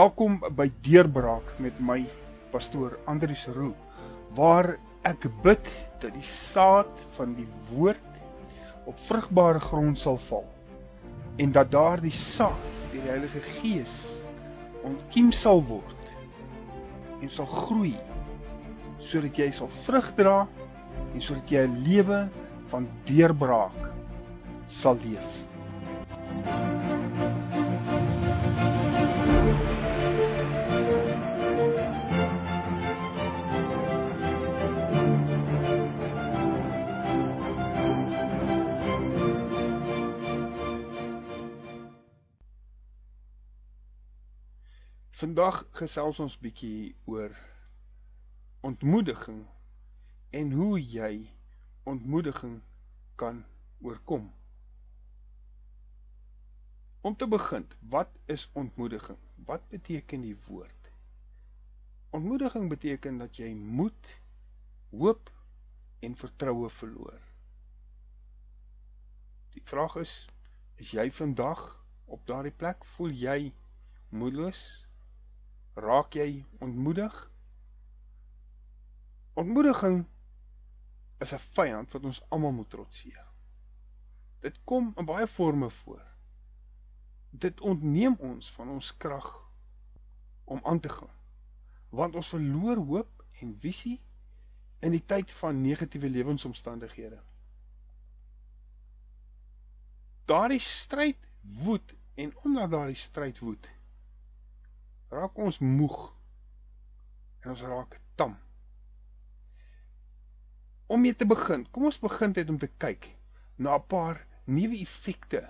Welkom by Deurbraak met my pastoor Andrius Roo waar ek bid dat die saad van die woord op vrugbare grond sal val en dat daardie saad deur die Heilige Gees ontkiem sal word en sal groei sodat jy sal vrug dra en sodat jy 'n lewe van deurbraak sal leef. Vandag gesels ons bietjie oor ontmoediging en hoe jy ontmoediging kan oorkom. Om te begin, wat is ontmoediging? Wat beteken die woord? Ontmoediging beteken dat jy moed, hoop en vertroue verloor. Die vraag is, is jy vandag op daardie plek? Voel jy moedeloos? Raak jy ontmoedig? Ontmoediging is 'n vyand wat ons almal moet trotseer. Dit kom in baie forme voor. Dit ontneem ons van ons krag om aan te gaan. Want ons verloor hoop en visie in die tyd van negatiewe lewensomstandighede. Daardie stryd woed en omdat daardie stryd woed, raak ons moeg en ons raak tam. Om mee te begin, kom ons begin net om te kyk na 'n paar nuwe effekte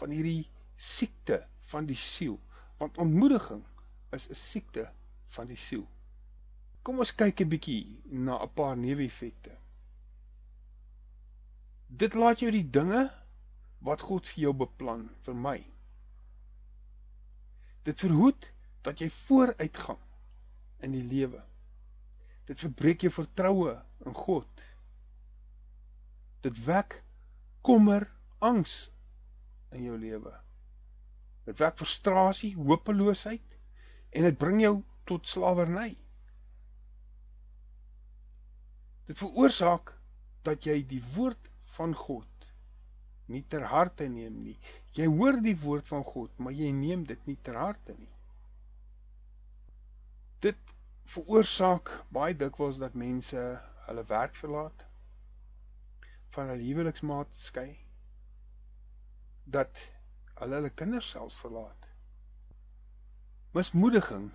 van hierdie siekte van die siel, want ontmoediging is 'n siekte van die siel. Kom ons kyk 'n bietjie na 'n paar nuwe effekte. Dit laat jou die dinge wat God vir jou beplan vir my. Dit verhoed dat jy vooruitgang in die lewe. Dit verbreek jou vertroue in God. Dit wek kommer, angs in jou lewe. Dit wek frustrasie, hopeloosheid en dit bring jou tot slawerny. Dit veroorsaak dat jy die woord van God nie ter harte neem nie. Jy hoor die woord van God, maar jy neem dit nie ter harte nie dit veroorsaak baie dikwels dat mense hulle werk verlaat van hulle huweliksmaat skei dat hulle hulle kinders selfs verlaat. Mismoediging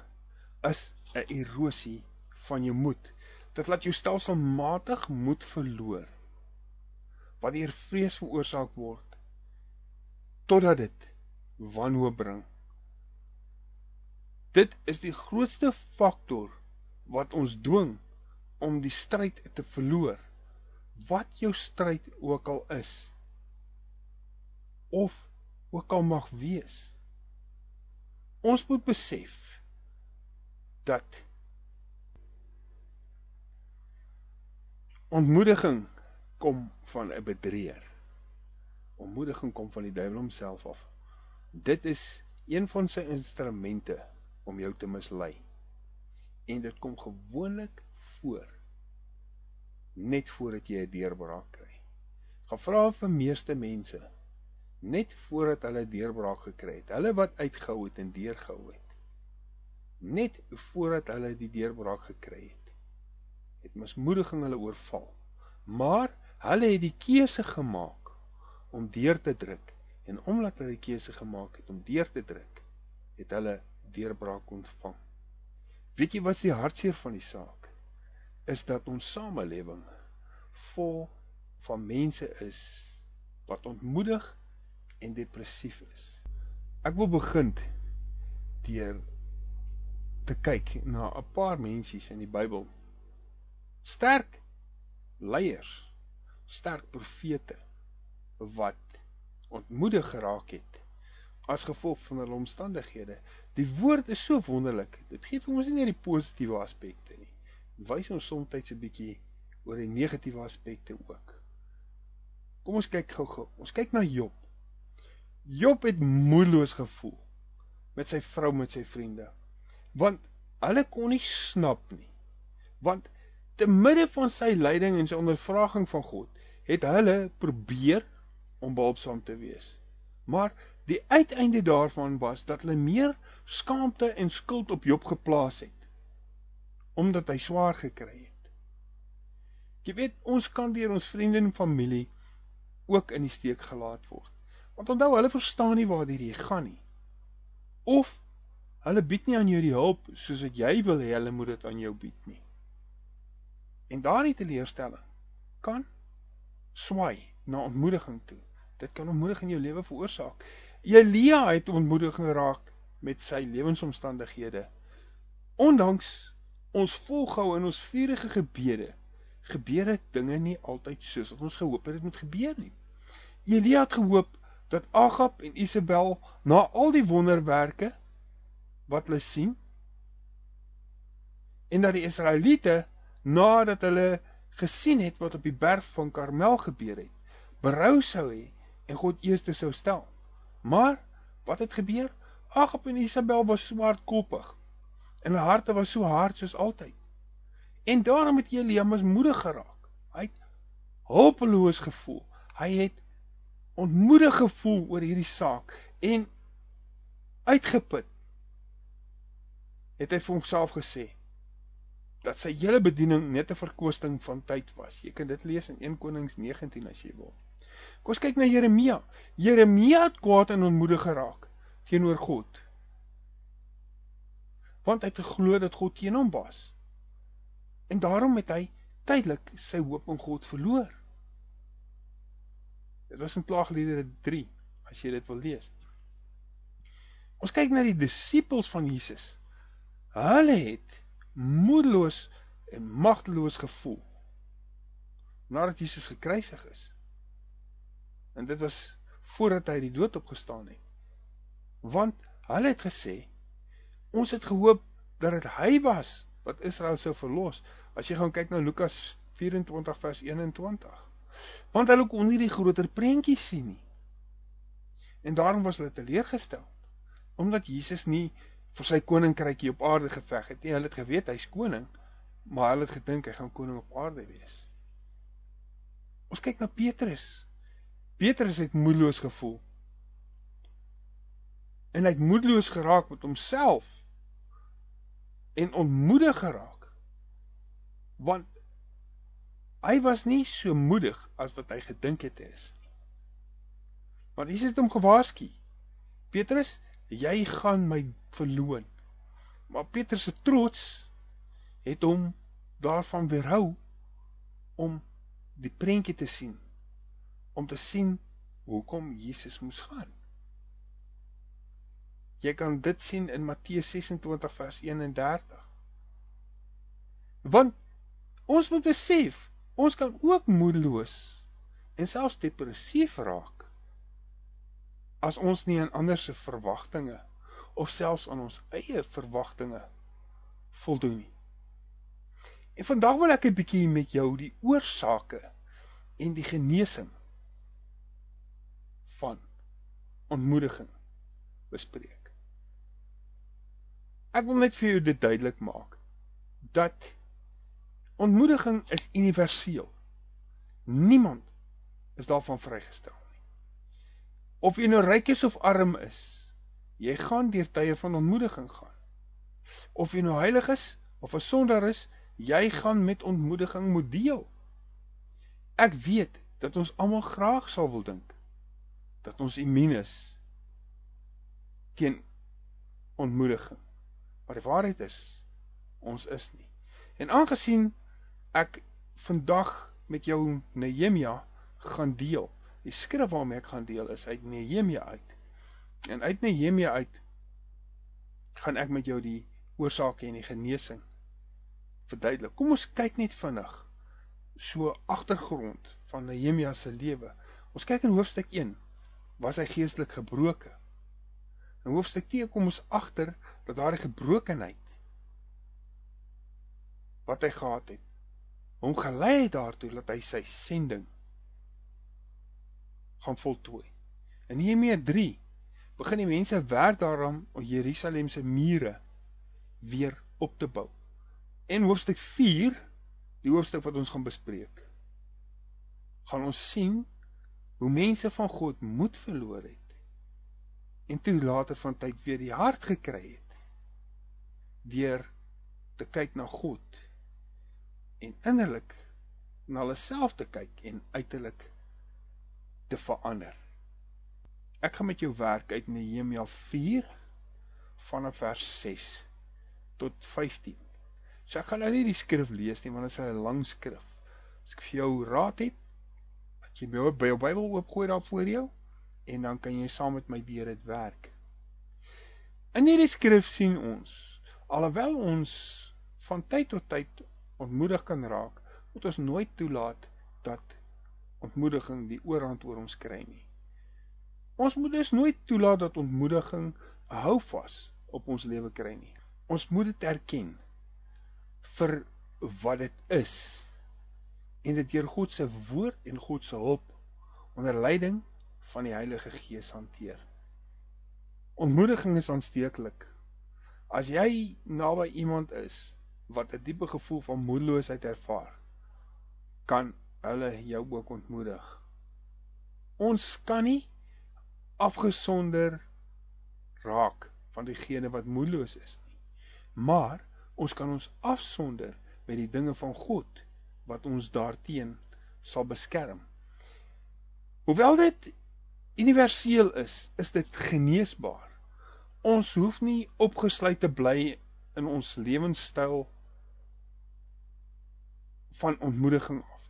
is 'n erosie van jou moed. Dit laat jou stelselmatig moed verloor wat deur vrees veroorsaak word totdat dit wanhoop bring Dit is die grootste faktor wat ons dwing om die stryd te verloor. Wat jou stryd ook al is of ook al mag wees. Ons moet besef dat ontmoediging kom van 'n bedrieger. Ontmoediging kom van die duiwel homself af. Dit is een van sy instrumente om jou te mislei. En dit kom gewoonlik voor net voordat jy 'n deurbraak kry. Gaan vra vir meeste mense net voordat hulle deurbraak gekry het. Hulle wat uitgehou het en deurgehou het. Net voordat hulle die deurbraak gekry het, het mismoediging hulle oorval. Maar hulle het die keuse gemaak om deur te druk en omdat hulle die keuse gemaak het om deur te druk, het hulle deurbraak ontvang. Weet jy wat die hartseer van die saak is dat ons samelewing vol van mense is wat ontmoedig en depressief is. Ek wil begin deur te kyk na 'n paar mensies in die Bybel. Sterk leiers, sterk profete wat ontmoedig geraak het as gevolg van hulle omstandighede. Die woord is so wonderlik. Dit gee vir ons nie net die positiewe aspekte nie. Dit wys ons soms 'n bietjie oor die negatiewe aspekte ook. Kom ons kyk gou-gou. Ons kyk na Job. Job het moedeloos gevoel met sy vrou met sy vriende. Want hulle kon nie snap nie. Want te midde van sy lyding en sy ondervraging van God, het hulle probeer om behulpsaam te wees. Maar die uiteinde daarvan was dat hulle meer skaamte en skuld op Job geplaas het omdat hy swaar gekry het. Jy weet, ons kan deur ons vriende en familie ook in die steek gelaat word. Want onthou, hulle verstaan nie waar hierdie gaan nie. Of hulle bied nie aan jou die hulp soos wat jy wil hê hulle moet dit aan jou bied nie. En daardie teleurstelling kan swaai na ontmoediging toe. Dit kan ontmoediging in jou lewe veroorsaak. Elia het ontmoediging geraak met sy lewensomstandighede. Ondanks ons volhou in ons vurige gebede, gebeur dit dinge nie altyd soos ons gehoop het dit moet gebeur nie. Elia het gehoop dat Agab en Isabel na al die wonderwerke wat hulle sien en dat die Israeliete nadat hulle gesien het wat op die berg van Karmel gebeur het, berou sou hê en God eers sou stel. Maar wat het gebeur? Agap en Isabel was swaarkoppig. En hulle harte was so hard soos altyd. En daarom het Elia mismoedig geraak. Hy het hopeloos gevoel. Hy het ontmoedig gevoel oor hierdie saak en uitgeput. Het hy vir homself gesê dat sy hele bediening net 'n verkwisting van tyd was. Jy kan dit lees in 1 Konings 19 as jy wil. Kom ons kyk na Jeremia. Jeremia het kwaad en onmoedig geraak teenoor God. Want hy het geglo dat God teen hom was. En daarom het hy tydelik sy hoop in God verloor. Dit was in Klaagliedere 3 as jy dit wil lees. Ons kyk na die disippels van Jesus. Hulle het moedeloos en magteloos gevoel nadat Jesus gekruisig is. En dit was voordat hy die dood opgestaan het. Want hulle het gesê ons het gehoop dat dit hy was wat Israel sou verlos. As jy gaan kyk na Lukas 24 vers 21. Want hulle kon nie die groter prentjie sien nie. En daarom was hulle teleurgestel omdat Jesus nie vir sy koninkrykie op aarde geveg het nie. Hulle het geweet hy's koning, maar hulle het gedink hy gaan koning op aarde wees. Ons kyk na Petrus. Petrus het moedeloos gevoel. En hy het moedeloos geraak met homself en ontmoedig geraak. Want hy was nie so moedig as wat hy gedink het is nie. Want hier sit hom gewaarsku. Petrus, jy gaan my verloon. Maar Petrus se trots het hom daarvan weerhou om die prentjie te sien om te sien hoekom Jesus moes gaan. Jy kan dit sien in Matteus 26 vers 31. Want ons moet besef, ons kan ook moedeloos en selfs depressief raak as ons nie aan ander se verwagtinge of selfs aan ons eie verwagtinge voldoen nie. En vandag wil ek 'n bietjie met jou die oorsake en die genesing van ontmoediging bespreek. Ek wil net vir jou dit duidelik maak dat ontmoediging is universeel. Niemand is daarvan vrygestel nie. Of jy nou ryk is of arm is, jy gaan deur tye van ontmoediging gaan. Of jy nou heilig is of 'n sondaar is, jy gaan met ontmoediging moet deel. Ek weet dat ons almal graag sal wil dink dat ons immuun is teen ontmoediging. Maar die waarheid is ons is nie. En aangesien ek vandag met jou Nehemia gaan deel, die skrif waarmee ek gaan deel is uit Nehemia uit. En uit Nehemia uit gaan ek met jou die oorsake en die genesing verduidelik. Kom ons kyk net vinnig so agtergrond van Nehemia se lewe. Ons kyk in hoofstuk was hy geestelik gebroke. In hoofstuk 2 kom ons agter dat daar 'n gebrokenheid wat hy gehad het, hom gelei het daartoe dat hy sy sending gaan voltooi. In Nehemia 3 begin die mense werk daaraan om Jerusalem se mure weer op te bou. En hoofstuk 4, die hoofstuk wat ons gaan bespreek, gaan ons sien hoe mense van God moed verloor het en toe later van tyd weer die hart gekry het deur te kyk na God en innerlik na hulle self te kyk en uiterlik te verander. Ek gaan met jou werk uit Nehemia 4 vanaf vers 6 tot 15. So ek gaan nou nie die skrif lees nie want dit is 'n lang skrif. As ek vir jou raad het, dat jy jou Bybel oopgooi daar voor jou en dan kan jy saam met my deur dit werk. In hierdie skrif sien ons alhoewel ons van tyd tot tyd ontmoedig kan raak, moet ons nooit toelaat dat ontmoediging die oorhand oor ons kry nie. Ons moet dus nooit toelaat dat ontmoediging 'n houvas op ons lewe kry nie. Ons moet dit erken vir wat dit is en dit deur God se woord en God se hulp onder leiding van die Heilige Gees hanteer. Ontmoediging is aansteeklik. As jy naby iemand is wat 'n diepe gevoel van moedeloosheid ervaar, kan hulle jou ook ontmoedig. Ons kan nie afgesonder raak van diegene wat moedeloos is nie. Maar ons kan ons afsonder met die dinge van God wat ons daarteen sal beskerm. Hoewel dit universeel is, is dit geneesbaar. Ons hoef nie opgesluit te bly in ons lewenstyl van ontmoediging af.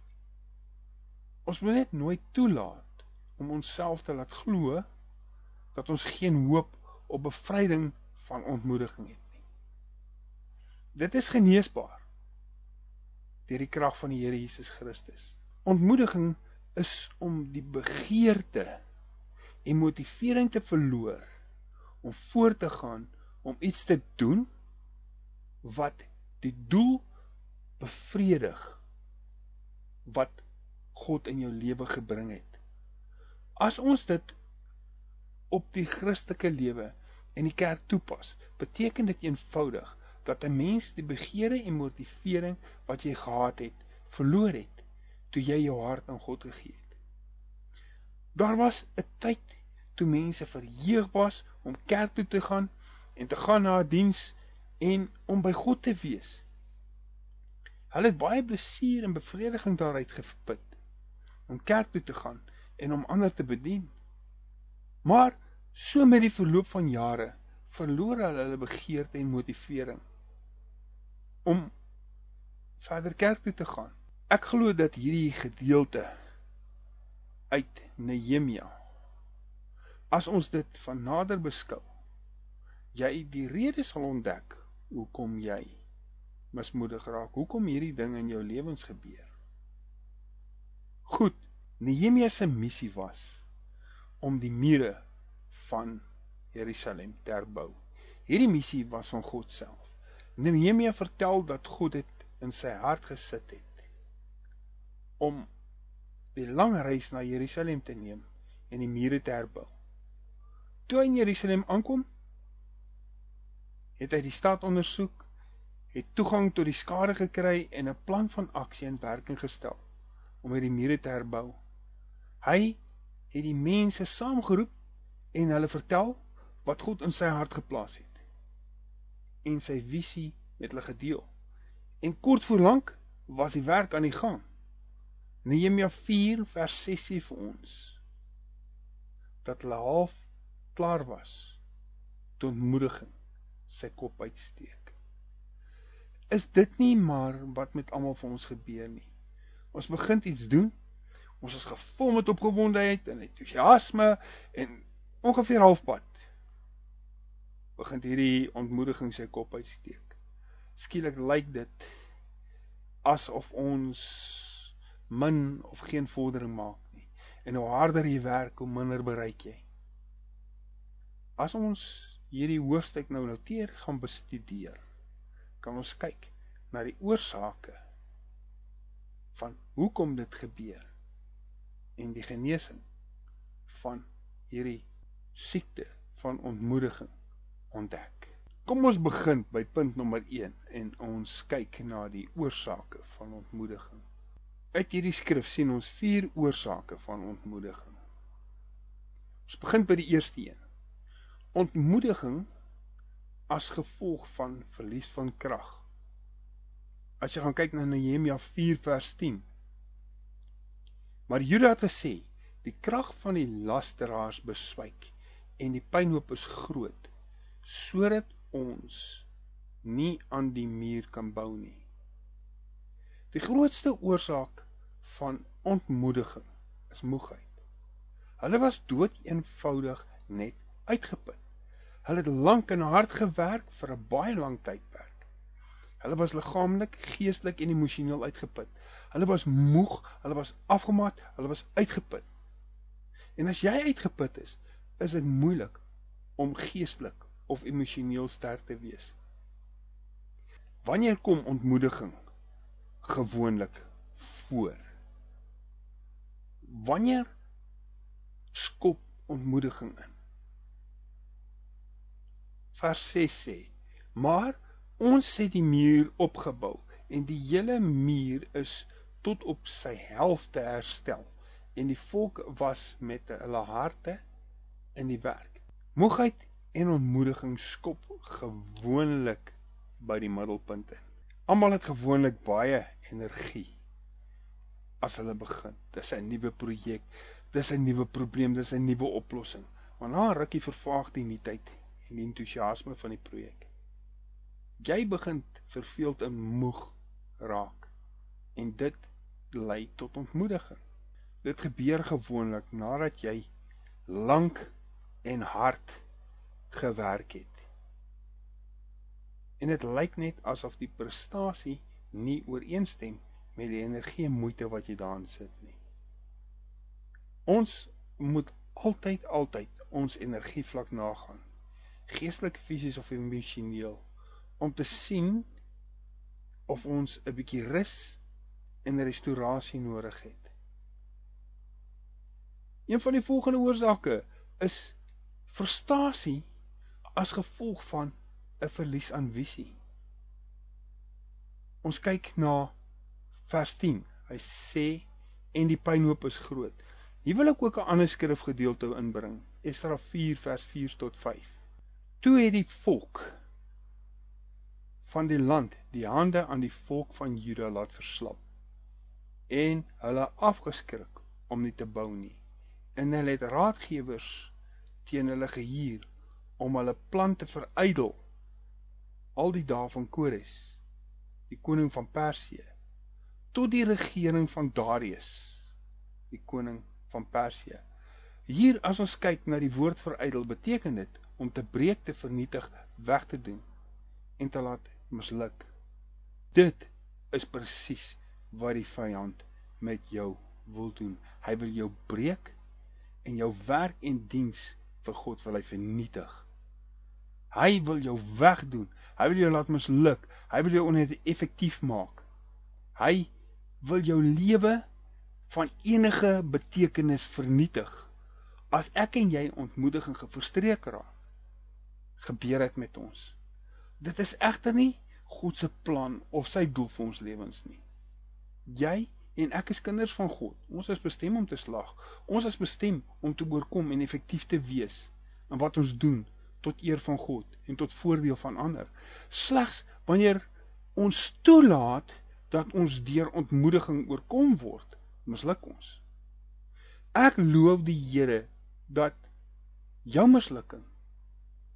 Ons moet net nooit toelaat om onsself te laat glo dat ons geen hoop op bevryding van ontmoediging het nie. Dit is geneesbaar deur die krag van die Here Jesus Christus. Ontmoediging is om die begeerte en motivering te verloor om voort te gaan om iets te doen wat die doel bevredig wat God in jou lewe gebring het. As ons dit op die Christelike lewe en die kerk toepas, beteken dit eenvoudig dat 'n mens die begeerte en motivering wat jy gehad het, verloor het toe jy jou hart aan God gegee het. Daar was 'n tyd toe mense verheug was om kerk toe te gaan en te gaan na 'n diens en om by God te wees. Hulle het baie plesier en bevrediging daaruit geput om kerk toe te gaan en om ander te bedien. Maar so met die verloop van jare verloor hulle hulle begeerte en motivering om verder kerk toe te gaan. Ek glo dat hierdie gedeelte uit Nehemia. As ons dit van nader beskou, jy die rede sal ontdek hoekom jy mismoedig raak, hoekom hierdie ding in jou lewens gebeur. Goed, Nehemia se missie was om die mure van Jerusalem te herbou. Hierdie missie was van God self. Nehemia vertel dat God dit in sy hart gesit het om die lang reis na Jerusalem te neem en die mure te herbou. Toe hy in Jerusalem aankom, het hy die stad ondersoek, het toegang tot die skade gekry en 'n plan van aksie in werking gestel om hierdie mure te herbou. Hy het die mense saamgeroep en hulle vertel wat God in sy hart geplaas het en sy visie met hulle gedeel. En kort voor lank was die werk aan die gang. Nehemia 4 vers 6 sê vir ons dat hulle half klaar was toe ontmoediging sy kop uitsteek. Is dit nie maar wat met almal van ons gebeur nie? Ons begin iets doen. Ons is gevul met opgewondenheid en entoesiasme en ongeveer halfpad begin hierdie ontmoediging sy kop uitsteek. Skielik lyk dit asof ons min of geen vordering maak nie. En hoe harder jy werk, hoe minder bereik jy. As ons hierdie hoofstuk nou noteer gaan bestudeer, kan ons kyk na die oorsake van hoekom dit gebeur en die genesing van hierdie siekte van ontmoediging ontdek. Kom ons begin by punt nommer 1 en ons kyk na die oorsake van ontmoediging. Uit hierdie skrif sien ons vier oorsake van ontmoediging. Ons begin by die eerste een. Ontmoediging as gevolg van verlies van krag. As jy gaan kyk na Nehemia 4 vers 10. Maar Juda het gesê, die krag van die lasteraars beswyk en die pynhoop is groot sodat ons nie aan die muur kan bou nie. Die grootste oorsaak van ontmoediging is moegheid. Hulle was dood eenvoudig net uitgeput. Hulle het lank en hard gewerk vir 'n baie lang tydperk. Hulle was liggaamlik, geestelik en emosioneel uitgeput. Hulle was moeg, hulle was afgemat, hulle was uitgeput. En as jy uitgeput is, is dit moeilik om geestelik of emosioneel sterk te wees. Wanneer kom ontmoediging gewoonlik voor? Wanneer skop ontmoediging in? Vers 6 sê: "Maar ons het die muur opgebou en die hele muur is tot op sy helfte herstel en die volk was met hulle harte in die werk." Moegheid en ontmoediging skop gewoonlik by die middelpunt in. Almal het gewoonlik baie energie as hulle begin. Dis 'n nuwe projek, dis 'n nuwe probleem, dis 'n nuwe oplossing. Maar na rukkie vervaag die nuutheid en die entoesiasme van die projek. Jy begin verveeld en moeg raak en dit lei tot ontmoediging. Dit gebeur gewoonlik nadat jy lank en hard gewerk het. En dit lyk net asof die prestasie nie ooreenstem met die energie en moeite wat jy daarin sit nie. Ons moet altyd altyd ons energievlak nagaan, geestelik, fisies of emosioneel, om te sien of ons 'n bietjie rus en restaurasie nodig het. Een van die volgende oorsake is frustrasie as gevolg van 'n verlies aan visie. Ons kyk na vers 10. Hy sê en die pynhoop is groot. Hier wil ek ook 'n ander skrifgedeelte inbring. Esra 4 vers 4 tot 5. Toe het die volk van die land die hande aan die volk van Juda laat verslap en hulle afgeskrik om nie te bou nie. En hulle het raadgewers teen hulle gehuur om hulle plan te verydel al die dae van Kores die koning van Persië tot die regering van Darius die koning van Persië hier as ons kyk na die woord verydel beteken dit om te breek te vernietig weg te doen en te laat misluk dit is presies wat die vyand met jou wil doen hy wil jou breek en jou werk en diens vir God wil hy vernietig Hy wil jou wegdoen. Hy wil jou laat misluk. Hy wil jou oneffektief maak. Hy wil jou lewe van enige betekenis vernietig. As ek en jy ontmoediging gefrustreerd raak, gebeur dit met ons. Dit is egter nie God se plan of sy doel vir ons lewens nie. Jy en ek is kinders van God. Ons is bestem om te slag. Ons is bestem om te oorkom en effektief te wees in wat ons doen tot eer van God en tot voordeel van ander. Slegs wanneer ons toelaat dat ons deur ontmoediging oorkom word, misluk ons. Ek loof die Here dat jou mislukking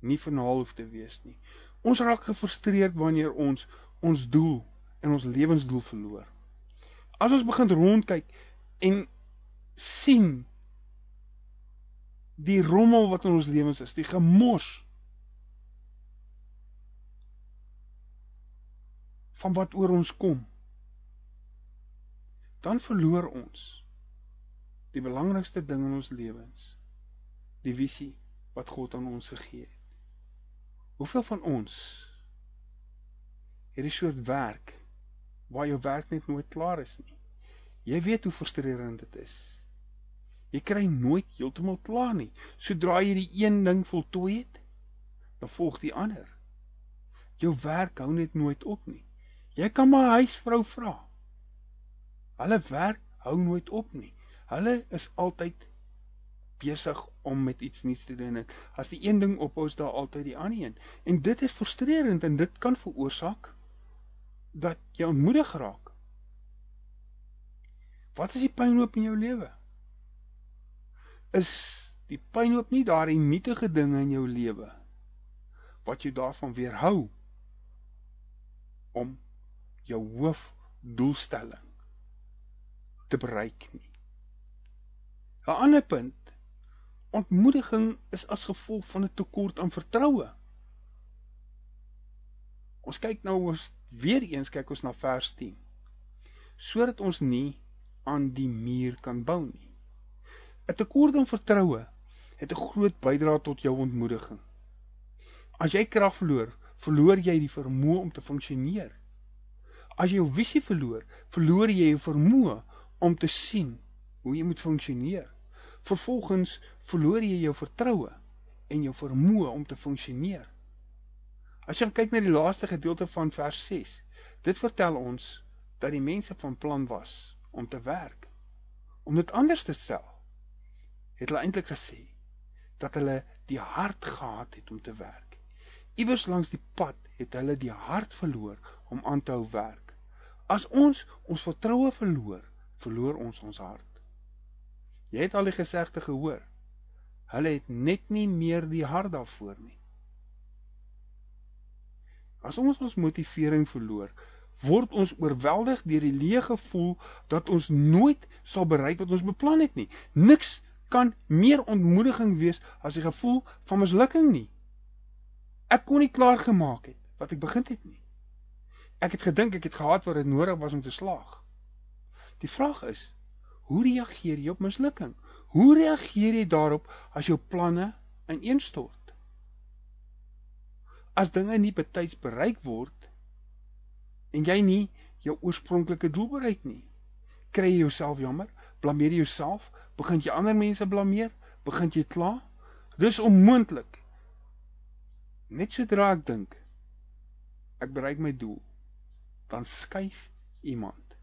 nie finaal hoef te wees nie. Ons raak gefrustreerd wanneer ons ons doel en ons lewensdoel verloor. As ons begin rondkyk en sien die rommel wat in ons lewens is, die gemors van wat oor ons kom, dan verloor ons die belangrikste ding in ons lewens, die visie wat God aan ons gegee het. Hoeveel van ons het die soort werk waar jou werk net nooit klaar is nie? Jy weet hoe frustrerend dit is. Jy kry nooit heeltemal klaar nie. Sodra jy die een ding voltooi het, dan volg die ander. Jou werk hou net nooit op nie. Jy kan maar huisvrou vra. Hulle werk hou nooit op nie. Hulle is altyd besig om met iets nuuts te doen en as die een ding ophou is daar altyd die ander een. En dit is frustrerend en dit kan veroorsaak dat jy ontmoedig raak. Wat is die pynhoop in jou lewe? Is die pynhoop nie daardie nietige dinge in jou lewe wat jou daarvan weerhou om jou hoofdoelstelling te bereik nie. 'n Ander punt, ontmoediging is as gevolg van 'n tekort aan vertroue. Ons kyk nou ons weer eens kyk ons na vers 10. Sodat ons nie aan die muur kan bou nie. 'n Tekort aan vertroue het 'n groot bydrae tot jou ontmoediging. As jy krag verloor, verloor jy die vermoë om te funksioneer. As jy jou visie verloor, verloor jy jou vermoë om te sien hoe jy moet funksioneer. Vervolgens verloor jy jou vertroue en jou vermoë om te funksioneer. As jy kyk na die laaste gedeelte van vers 6, dit vertel ons dat die mense van plan was om te werk. Om dit anders te stel, het hulle eintlik gesê dat hulle die hart gehad het om te werk. Iewers langs die pad het hulle die hart verloor om aan te hou werk. As ons ons vertroue verloor, verloor ons ons hart. Jy het al die gesegde gehoor. Hulle het net nie meer die hart daarvoor nie. As ons ons motivering verloor, word ons oorweldig deur die leë gevoel dat ons nooit sal bereik wat ons beplan het nie. Niks kan meer ontmoediging wees as die gevoel van mislukking nie. Ek kon nie klaar gemaak het wat ek begin het nie. Ek het gedink ek het gehad wat dit nodig was om te slaag. Die vraag is, hoe reageer jy op mislukking? Hoe reageer jy daarop as jou planne ineenstort? As dinge nie betyds bereik word en jy nie jou oorspronklike doel bereik nie, kry jy jouself jammer, blameer jy jouself, begin jy ander mense blameer, begin jy kla. Dis onmoontlik. Net sodra ek dink ek bereik my doel, dan skuif iemand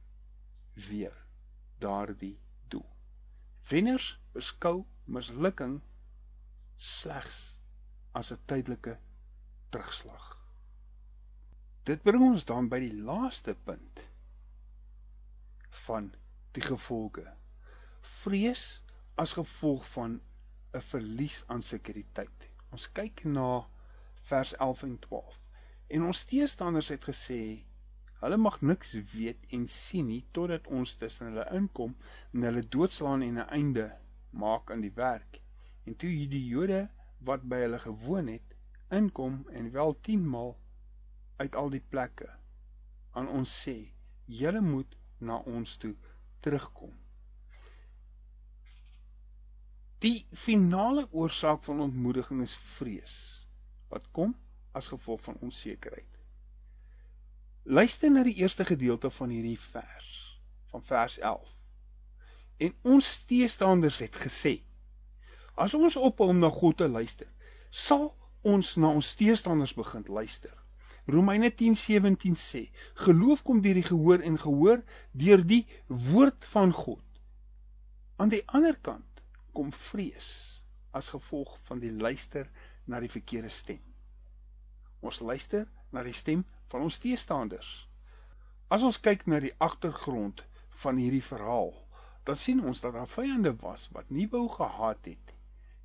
weer daardie doel. Wenners beskou mislukking slegs as 'n tydelike terugslag. Dit bring ons dan by die laaste punt van die gevolge vrees as gevolg van 'n verlies aan sekuriteit. Ons kyk na vers 11 en 12. En ons teestanders het gesê hulle mag niks weet en sien nie totdat ons tussen hulle inkom en hulle doodslaan en 'n einde maak aan die werk. En toe hierdie Jode wat by hulle gewoon het, inkom en wel 10 maal uit al die plekke aan ons sê, julle moet na ons toe terugkom. Die finale oorsaak van ontmoediging is vrees wat kom as gevolg van onsekerheid. Luister na die eerste gedeelte van hierdie vers van vers 11. En ons teestanders het gesê: As ons ophou om na God te luister, sal ons na ons teestanders begin luister. Romeine 10:17 sê: Geloof kom deur die gehoor en gehoor deur die woord van God. Aan die ander kant kom vrees as gevolg van die luister na die verkeerde stem. Ons luister na die stem van ons teestanders. As ons kyk na die agtergrond van hierdie verhaal, dan sien ons dat daar vyande was wat nie wou gehad het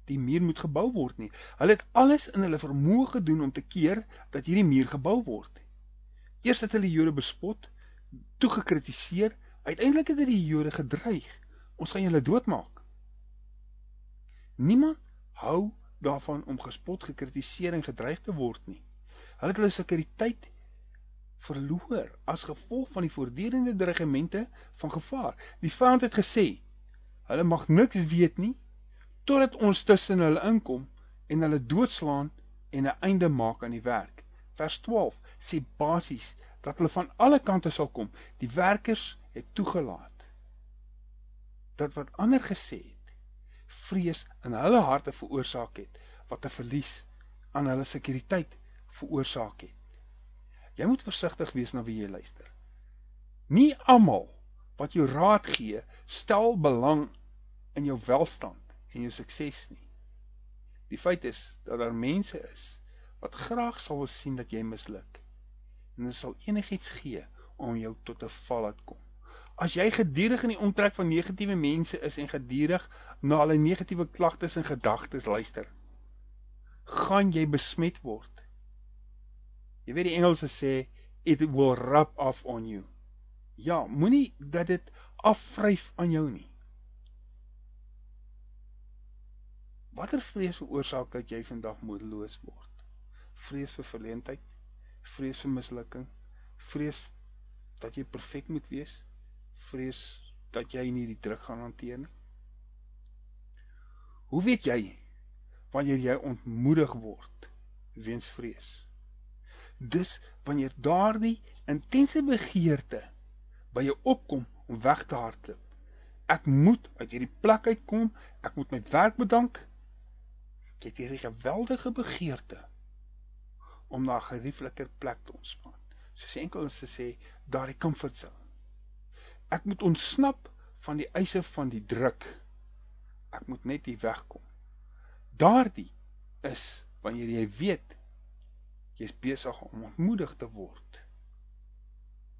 die muur moet gebou word nie. Hulle het alles in hulle vermoë gedoen om te keer dat hierdie muur gebou word. Eers het hulle Jode bespot, toe gekritiseer, uiteindelik het hulle die Jode gedreig. Ons gaan julle doodmaak. Niemand hou daarvan om gespot, gekritiseer en gedreig te word nie. Hulle het hulle sekuriteit verloor as gevolg van die voortdurende dreigemente van gevaar. Die vyand het gesê, hulle mag niks weet nie totdat ons tussen hulle inkom en hulle doodslaan en 'n einde maak aan die werk. Vers 12 sê basies dat hulle van alle kante sal kom. Die werkers het toegelaat dat wat ander gesê het vrees in hulle harte veroorsaak het wat 'n verlies aan hulle sekuriteit veroorsaak het. Jy moet versigtig wees na wie jy luister. Nie almal wat jou raad gee, stel belang in jou welstand en jou sukses nie. Die feit is dat daar mense is wat graag sal wil sien dat jy misluk. En hulle sal enigiets gee om jou tot 'n val laat kom. As jy gedurig in die omtrek van negatiewe mense is en gedurig na hulle negatiewe klagtes en gedagtes luister, gaan jy besmet word. Jy weet die Engelse sê it will rub off on you. Ja, moenie dat dit afvryf aan jou nie. Watter vrees veroorsaak dat jy vandag moedeloos word? Vrees vir verleentheid, vrees vir mislukking, vrees dat jy perfek moet wees, vrees dat jy nie die druk gaan hanteer nie. Hoe weet jy wanneer jy ontmoedig word weens vrees? Dis wanneer daardie intense begeerte by jou opkom om weg te hardloop. Ek moet uit hierdie plek uitkom, ek moet my werk bedank. Jy het hierdie geweldige begeerte om na 'n geriefliker plek te ontspan. Soos enkel te sê, daardie comfort zone. Ek moet ontsnap van die eise van die druk. Ek moet net hier wegkom. Daardie is wanneer jy weet jy's besig om ontmoedig te word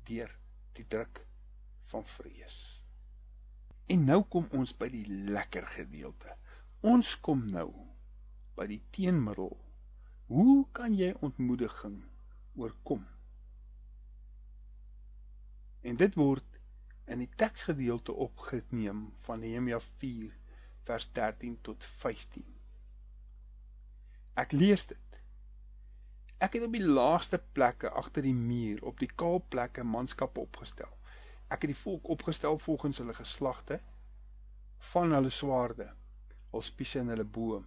deur die druk van vrees. En nou kom ons by die lekker gedeelte. Ons kom nou by die teenmiddel. Hoe kan jy ontmoediging oorkom? En dit word in die teksgedeelte opgeneem van Nehemia 4 vers 13 tot 15. Ek lees dit. Ek het op die laaste plekke agter die muur op die kaal plekke manskappe opgestel. Ek het die volk opgestel volgens hulle geslagte van hulle swaarde, hul spiese en hulle boë.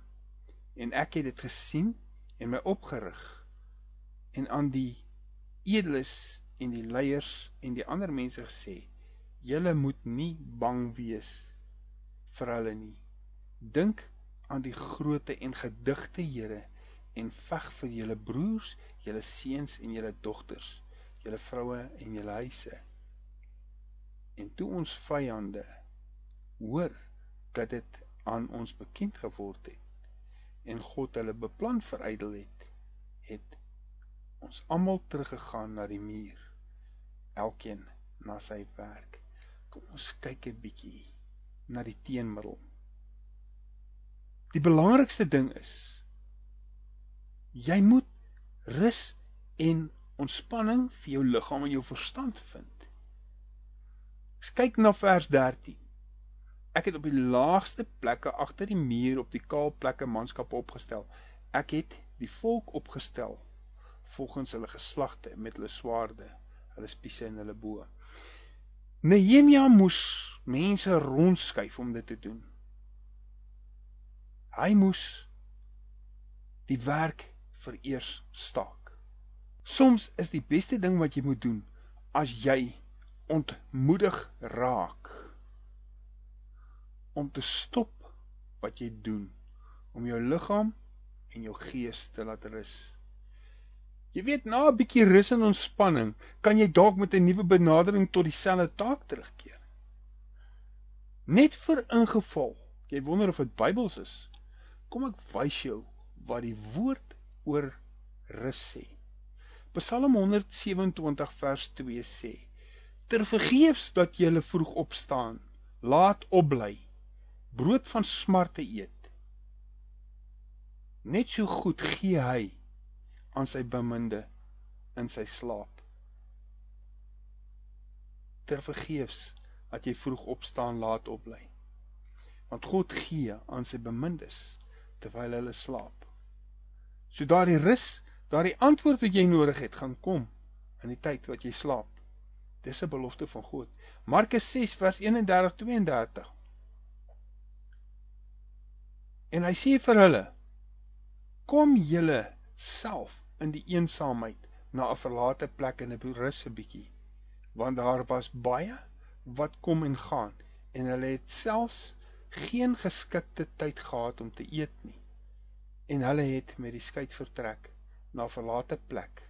En ek het dit gesien en my opgerig en aan die edeles en die leiers en die ander mense gesê: "Julle moet nie bang wees vir hulle nie. Dink aan die grootte en gedigte Here en veg vir julle broers, julle seuns en julle dogters, julle vroue en julle huise." En toe ons vyande hoor dat dit aan ons bekend geword het en God hulle beplan verydel het, het ons almal teruggegaan na die muur, elkeen na sy werk. Kom ons kyk 'n bietjie na die teenmiddel. Die belangrikste ding is jy moet rus en ontspanning vir jou liggaam en jou verstand vind. Kyk na vers 13. Ek het op die laagste plekke agter die muur op die kaal plekke manskappe opgestel. Ek het die volk opgestel volgens hulle geslagte met hulle swaarde, hulle spiese en hulle boë. Nehemia moes mense rondskuif om dit te doen. Hy moes die werk vereers staak. Soms is die beste ding wat jy moet doen as jy ontmoedig raak om te stop wat jy doen om jou liggaam en jou gees te laat rus. Jy weet na 'n bietjie rus en ontspanning kan jy dalk met 'n nuwe benadering tot dieselfde taak terugkeer. Net vir ingeval jy wonder of dit Bybels is, kom ek wys jou wat die woord oor rus sê. Psalm 127 vers 2 sê: Ter vergeefs dat jy vroeg opstaan, laat opbly brood van smarte eet. Net so goed gee hy aan sy beminde in sy slaap. Ter vergeefs dat jy vroeg opstaan laat opbly. Want God gee aan sy bemindes terwyl hulle slaap. So daardie rus, daardie antwoord wat jy nodig het, gaan kom in die tyd wat jy slaap. Dis 'n belofte van God. Markus 6 vers 31 32 En hy sê vir hulle: Kom julle self in die eensaamheid na 'n verlate plek en 'n rus 'n bietjie, want daar was baie wat kom en gaan en hulle het selfs geen geskikte tyd gehad om te eet nie. En hulle het met die skei vertrek na 'n verlate plek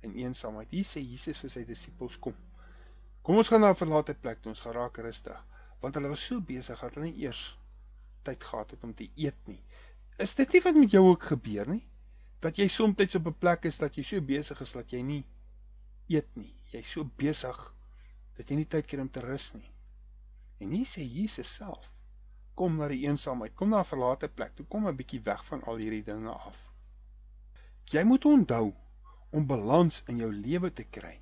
in eensaamheid. Hier sê Jesus vir sy disippels kom. Kom ons gaan na 'n verlate plek toe, ons gaan raak rustig, want hulle was so besig dat hulle nie eers tyd gehad het om te eet nie. Is dit nie wat met jou ook gebeur nie? Dat jy soms op 'n plek is dat jy so besig is dat jy nie eet nie. Jy's so besig dat jy nie tyd kry om te rus nie. En hier sê Jesus self: Kom na die eensaamheid, kom na 'n verlate plek, toe kom 'n bietjie weg van al hierdie dinge af. Jy moet onthou om balans in jou lewe te kry.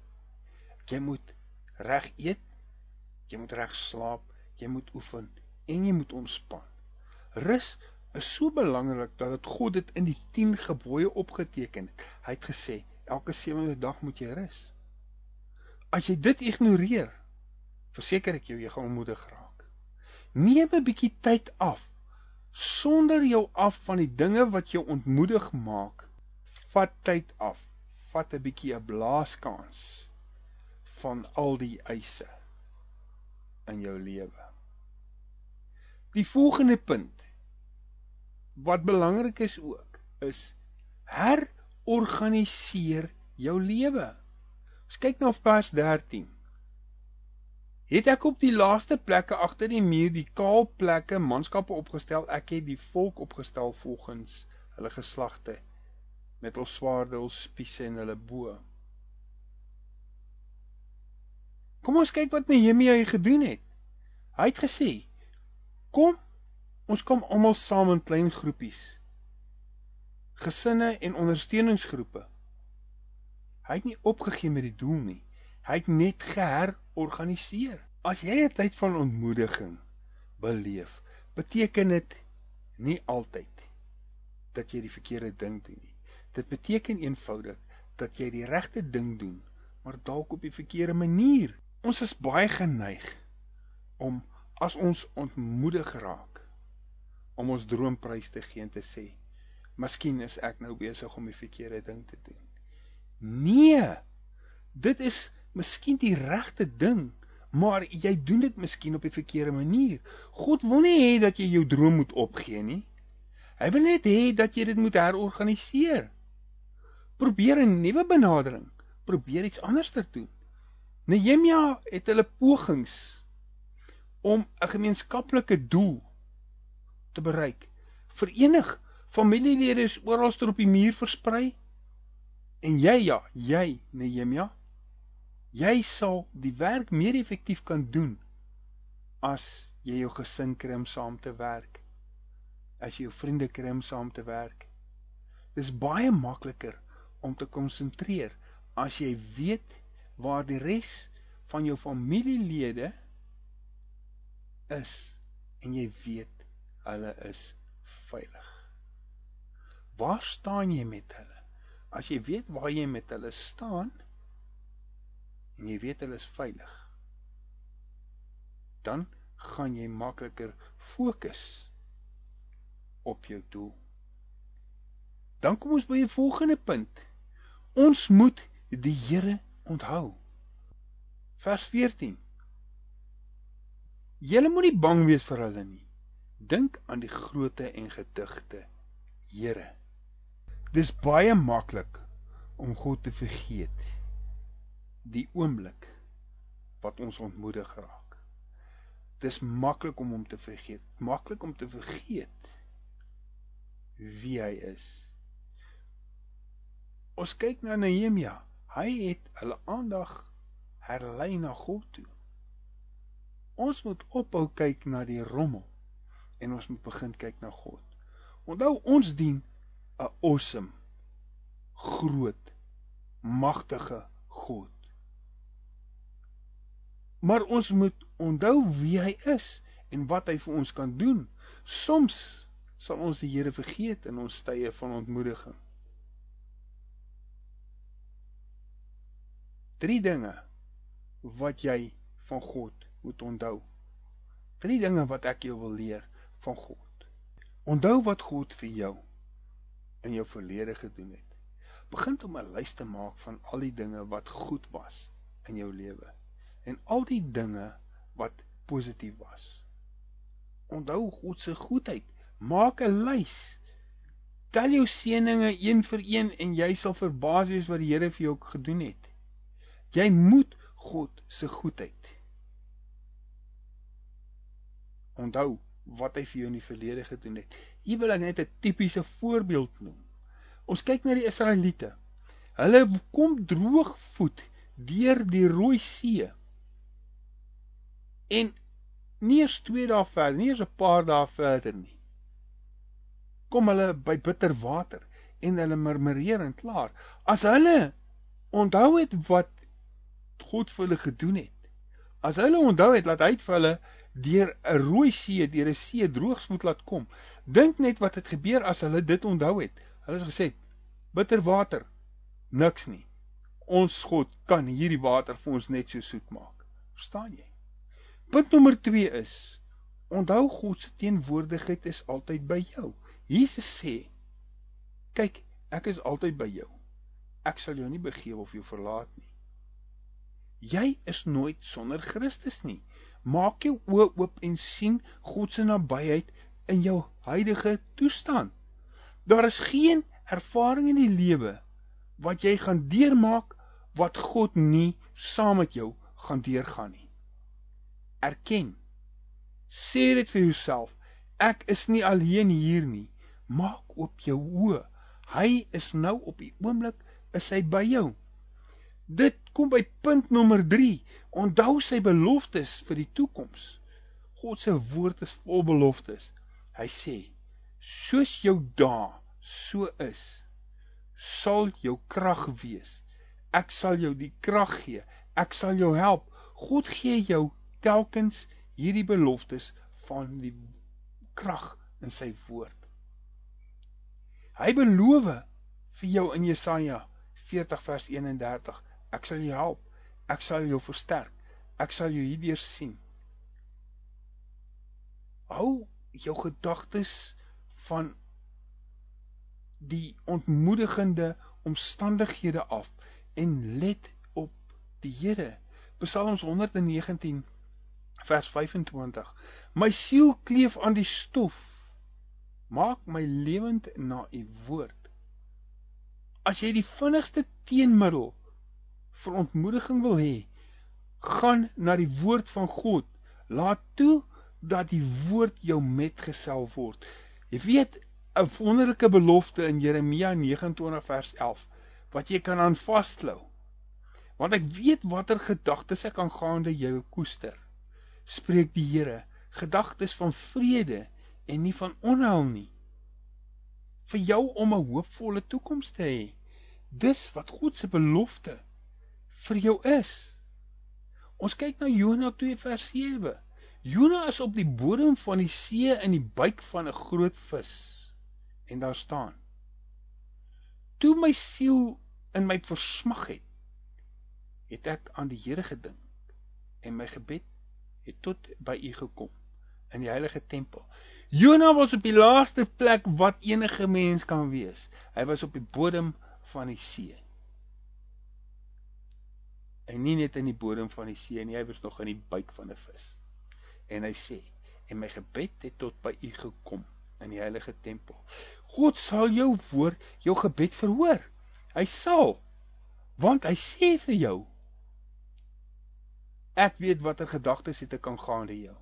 Jy moet reg eet, jy moet reg slaap, jy moet oefen en jy moet ontspan. Rus is so belangrik dat dit God dit in die 10 gebooie opgeteken het. Hy het gesê elke sewende dag moet jy rus. As jy dit ignoreer, verseker ek jou jy gaan onmoedig raak. Neem 'n bietjie tyd af sonder jou af van die dinge wat jou ontmoedig maak. Vat tyd af. Vat 'n bietjie 'n blaaskans van al die eise in jou lewe. Die volgende punt wat belangrik is ook is herorganiseer jou lewe. Ons kyk na vers 13. Het ek op die laaste plekke agter die muur die kaal plekke manskappe opgestel. Ek het die volk opgestel volgens hulle geslagte met hul swaarde, hul spiese en hulle bo. Kom ons kyk wat Nehemia gedoen het. Hy het gesê: "Kom, ons kom almal saam in klein groepies. Gesinne en ondersteuningsgroepe. Hy het nie opgegee met die doel nie. Hy het net geherorganiseer. As jy 'n tyd van ontmoediging beleef, beteken dit nie altyd dat jy die verkeerde ding doen nie. Dit beteken eenvoudig dat jy die regte ding doen, maar dalk op die verkeerde manier. Ons is baie geneig om as ons ontmoedig raak om ons droomprys te gee en te sê, "Miskien is ek nou besig om die verkeerde ding te doen." Nee. Dit is miskien die regte ding, maar jy doen dit miskien op die verkeerde manier. God wil nie hê dat jy jou droom moet opgee nie. Hy wil net hê dat jy dit moet herorganiseer. Probeer 'n nuwe benadering, probeer iets anders te doen. Nehemia het hulle pogings om 'n gemeenskaplike doel te bereik. Verenig familielede is oral op die muur versprei. En jy ja, jy Nehemia, jy sal die werk meer effektief kan doen as jy jou gesin kry om saam te werk. As jy jou vriende kry om saam te werk. Dis baie makliker om te konsentreer as jy weet waar die res van jou familielede is en jy weet hulle is veilig. Waar staan jy met hulle? As jy weet waar jy met hulle staan en jy weet hulle is veilig, dan gaan jy makliker fokus op jou doel. Dan kom ons by die volgende punt. Ons moet die Here onthou. Vers 14. Julle moenie bang wees vir hulle nie. Dink aan die grootte en gedigte Here. Dis baie maklik om God te vergeet. Die oomblik wat ons ontmoedig raak. Dis maklik om hom te vergeet. Maklik om te vergeet wie hy is. Ons kyk na Nehemia. Hy het hulle aandag herlei na God toe. Ons moet ophou kyk na die rommel en ons moet begin kyk na God. Onthou ons dien 'n awesome, groot, magtige God. Maar ons moet onthou wie hy is en wat hy vir ons kan doen. Soms sal ons die Here vergeet in ons tye van ontmoediging. Drie dinge wat jy van God moet onthou. Drie dinge wat ek jou wil leer van God. Onthou wat God vir jou in jou verlede gedoen het. Begin om 'n lys te maak van al die dinge wat goed was in jou lewe en al die dinge wat positief was. Onthou God se goedheid. Maak 'n lys Tel jou seëninge een vir een en jy sal verbaas wees wat die Here vir jou gedoen het. Jy moet God se goedheid onthou wat hy vir jou in die verlede gedoen het. Hier wil ek net 'n tipiese voorbeeld noem. Ons kyk na die Israeliete. Hulle kom droogvoet deur die Rooi See. En nie eers 2 dae verder, nie eers 'n paar dae verder nie. Kom hulle by bitter water en hulle murmureer en klaar. As hulle onthou het wat God vir hulle gedoen het. As hulle onthou het dat hy vir hulle deur 'n rooi see, deur 'n see droogsvoet laat kom. Dink net wat het gebeur as hulle dit onthou het. Hulle het gesê: "Bitter water, niks nie. Ons God kan hierdie water vir ons net so soet maak." Verstaan jy? Punt nommer 2 is: Onthou God se teenwoordigheid is altyd by jou. Jesus sê: "Kyk, ek is altyd by jou. Ek sal jou nie begewe of jou verlaat nie." Jy is nooit sonder Christus nie. Maak jou oë oop en sien God se nabyheid in jou huidige toestand. Daar is geen ervaring in die lewe wat jy gaan deurmaak wat God nie saam met jou gaan deurgaan nie. Erken. Sê dit vir jouself. Ek is nie alleen hier nie. Maak oop jou oë. Hy is nou op die oomblik is hy by jou. Dit kom by punt nommer 3. Onthou sy beloftes vir die toekoms. God se woord is vol beloftes. Hy sê: "Soos jou dae so is, sal jou krag wees. Ek sal jou die krag gee. Ek sal jou help." God gee jou telkens hierdie beloftes van die krag in sy woord. Hy beloof vir jou in Jesaja 40 vers 31 Ek sal jou help. Ek sal jou versterk. Ek sal jou hierdeur sien. Hou jou gedagtes van die ontmoedigende omstandighede af en let op die Here. Psalms 119 vers 25. My siel kleef aan die stof. Maak my lewend na u woord. As jy die vinnigste teenmiddel vir ontmoediging wil hê, gaan na die woord van God. Laat toe dat die woord jou metgesel word. Jy weet 'n wonderlike belofte in Jeremia 29 vers 11 wat jy kan aan vasklou. Want ek weet watter gedagtes ek aangaande jou koester. Spreek die Here, gedagtes van vrede en nie van onheil nie. Vir jou om 'n hoopvolle toekoms te hê. Dis wat God se belofte vir jou is. Ons kyk na Jona 2 vers 7. Jona is op die bodem van die see in die buik van 'n groot vis. En daar staan: Toe my siel in my versmag het, het ek aan die Here gedink en my gebed het tot by U gekom in die heilige tempel. Jona was op die laaste plek wat enige mens kan wees. Hy was op die bodem van die see en nie net in die bodem van die see nie, hy was nog in die buik van 'n vis. En hy sê, en my gebed het tot by u gekom in die heilige tempel. God sal jou woord, jou gebed verhoor. Hy sal want hy sê vir jou ek weet watter gedagtes het ek aangaande jou.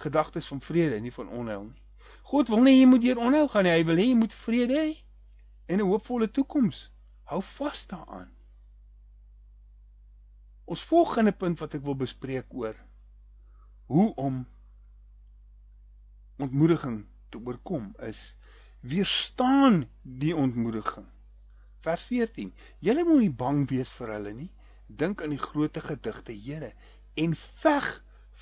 Gedagtes van vrede, nie van onheil nie. God wil nie jy moet deur onheil gaan nie, hy wil hê jy moet vrede hê en 'n hoopvolle toekoms. Hou vas daaraan. Ons volgende punt wat ek wil bespreek oor hoe om ontmoediging te oorkom is weerstaan die ontmoediging. Vers 14. Julle moet nie bang wees vir hulle nie. Dink aan die groote gedigte Here en veg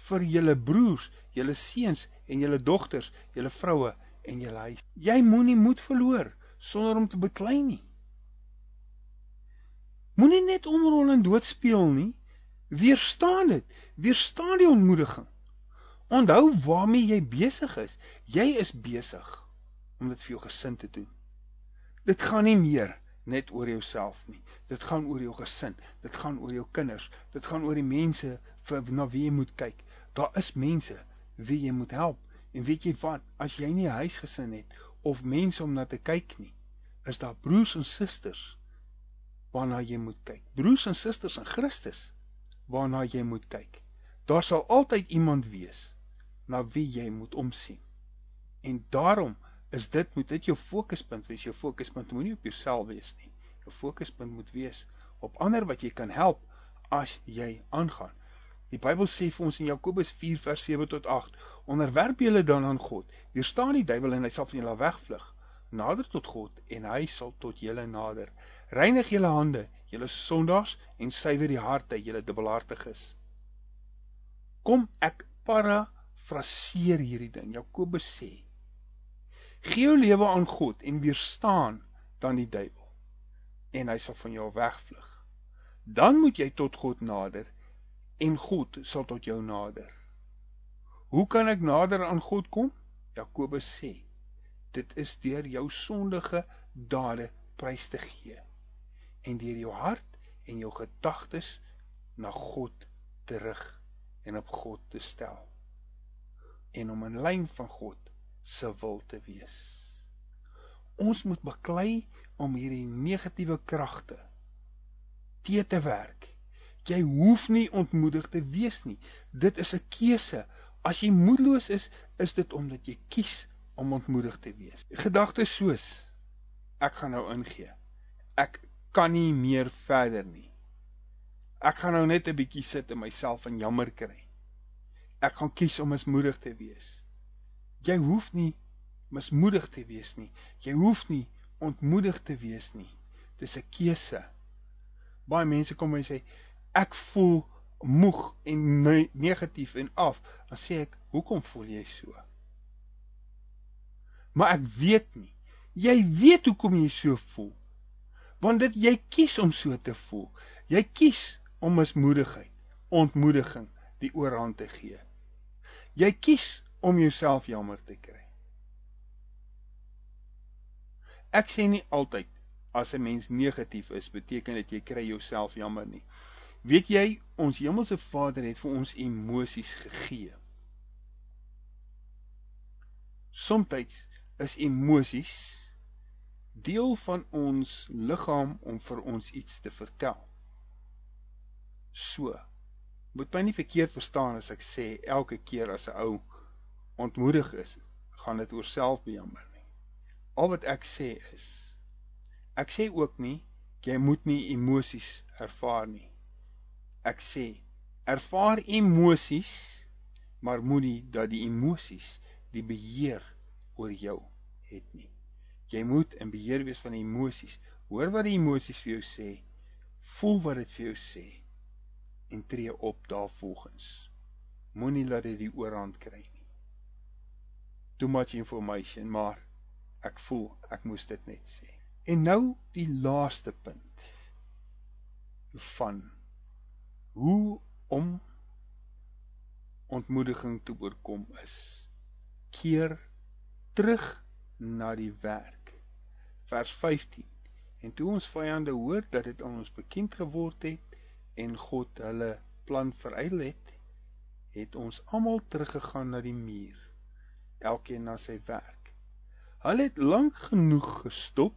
vir julle broers, julle seuns en julle dogters, julle vroue en julle huis. Jy moenie moed verloor sonder om te beklei nie. Moenie net omrol en dood speel nie. Weerstaan dit. Weerstaan die ontmoediging. Onthou waarmee jy besig is. Jy is besig om dit vir jou gesin te doen. Dit gaan nie meer net oor jouself nie. Dit gaan oor jou gesin. Dit gaan oor jou kinders. Dit gaan oor die mense vir na wie jy moet kyk. Daar is mense wie jy moet help. En weet jy wat? As jy nie 'n huisgesin het of mense om na te kyk nie. Is daar broers en susters waarna jy moet kyk? Broers en susters in Christus waarna jy moet kyk. Daar sal altyd iemand wees na wie jy moet omsien. En daarom is dit moet dit jou fokuspunt wees. Jou fokuspunt moenie op jouself wees nie. Jou fokuspunt moet wees op ander wat jy kan help as jy aangaan. Die Bybel sê vir ons in Jakobus 4 vers 7 tot 8: Onderwerp julle dan aan God. Weerstaan die duiwel en hy sal van julle wegvlug. Nader tot God en hy sal tot julle nader. Reinig julle hande, julle sondaars en suiwer die harte, julle dubbelhartiges. Kom ek parafraseer hierdie ding. Jakobus sê: Gee jou lewe aan God en weerstaan dan die duiwel en hy sal van jou wegvlug. Dan moet jy tot God nader en God sal tot jou nader. Hoe kan ek nader aan God kom? Jakobus sê: Dit is deur jou sondige dade prys te gee en deur jou hart en jou gedagtes na God terug en op God te stel en om in lyn van God se wil te wees. Ons moet beklei om hierdie negatiewe kragte te te werk. Jy hoef nie ontmoedig te wees nie. Dit is 'n keuse. As jy moedeloos is, is dit omdat jy kies om ontmoedig te wees. Gedagtes soos ek gaan nou ingee. Ek kan nie meer verder nie. Ek gaan nou net 'n bietjie sit en myself in jammer kry. Ek gaan kies om mismoedig te wees. Jy hoef nie mismoedig te wees nie. Jy hoef nie ontmoedig te wees nie. Dis 'n keuse. Baie mense kom en sê ek voel moeg en ne negatief en af. Dan sê ek, "Hoekom voel jy so?" Maar ek weet nie. Jy weet hoekom jy so voel. Want dit jy kies om so te voel. Jy kies om mismoedigheid, ontmoediging die oorhand te gee. Jy kies om jouself jammer te kry. Ek sê nie altyd as 'n mens negatief is, beteken dit jy kry jouself jammer nie. Weet jy, ons hemelse Vader het vir ons emosies gegee. Somstyds is emosies deel van ons liggaam om vir ons iets te vertel. So, moet my nie verkeerd verstaan as ek sê elke keer as 'n ou ontmoedig is, gaan dit oor selfbejammer nie. Al wat ek sê is ek sê ook nie jy moet nie emosies ervaar nie. Ek sê ervaar emosies, maar moenie dat die emosies die beheer oor jou het nie. Jy moet in beheer wees van die emosies. Hoor wat die emosies vir jou sê. Voel wat dit vir jou sê en tree op daarvolgens. Moenie laat dit die oorhand kry nie. Too much information, maar Ek voel ek moes dit net sê. En nou die laaste punt van hoe om ontmoediging te oorkom is keer terug na die werk. Vers 15. En toe ons vyande hoor dat dit aan ons bekend geword het en God hulle plan veruil het, het ons almal teruggegaan na die muur, elkeen na sy werk. Hulle het lank genoeg gestop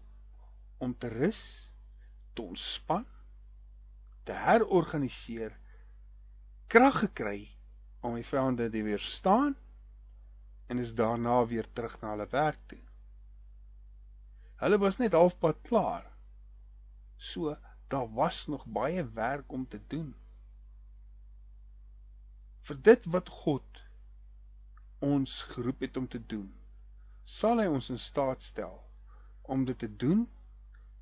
om te rus, te ontspan, te herorganiseer, krag gekry om die vyande te weerstaan en is daarna weer terug na hulle werk toe. Hulle was net halfpad klaar. So daar was nog baie werk om te doen. Vir dit wat God ons geroep het om te doen sal hy ons in staat stel om dit te doen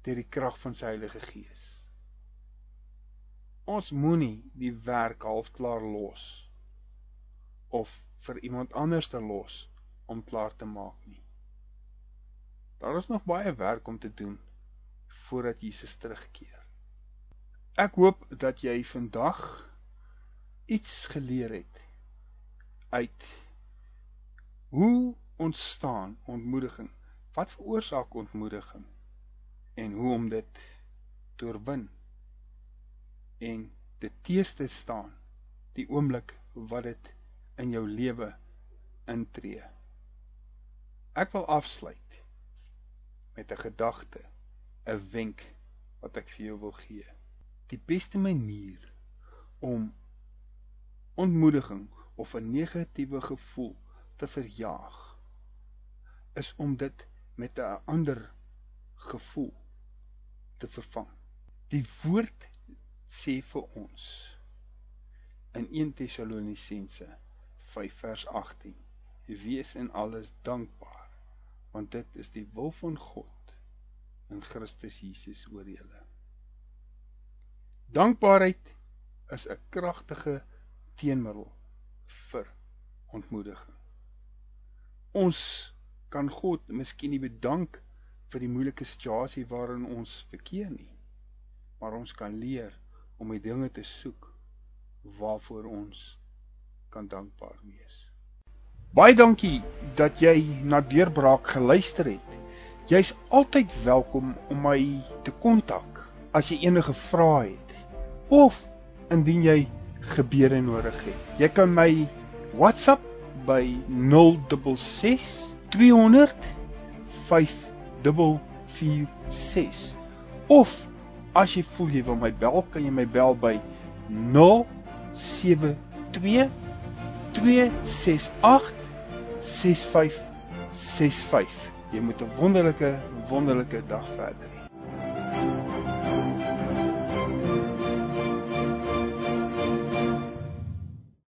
deur die krag van sy Heilige Gees. Ons moenie die werk halfklaar los of vir iemand anders te los om klaar te maak nie. Daar is nog baie werk om te doen voordat Jesus terugkeer. Ek hoop dat jy vandag iets geleer het uit hoe ontstaan ontmoediging? Wat veroorsaak ontmoediging? En hoe om dit te oorwin? En te staan die oomblik wat dit in jou lewe intree. Ek wil afsluit met 'n gedagte, 'n wenk wat ek vir jou wil gee. Die beste manier om ontmoediging of 'n negatiewe gevoel te verjaag is om dit met 'n ander gevoel te vervang. Die woord sê vir ons in 1 Tessalonisense 5 vers 18: Wees in alles dankbaar, want dit is die wil van God in Christus Jesus oor julle. Dankbaarheid is 'n kragtige teenmiddel vir ontmoediging. Ons kan God miskien nie bedank vir die moeilike situasie waarin ons verkeer nie. Maar ons kan leer om die dinge te soek waarvoor ons kan dankbaar wees. Baie dankie dat jy na Deurbraak geluister het. Jy's altyd welkom om my te kontak as jy enige vrae het of indien jy gebede nodig het. Jy kan my WhatsApp by 066 300 5446 of as jy voel jy wil my bel, kan jy my bel by 072 268 6565. Jy moet 'n wonderlike wonderlike dag verder.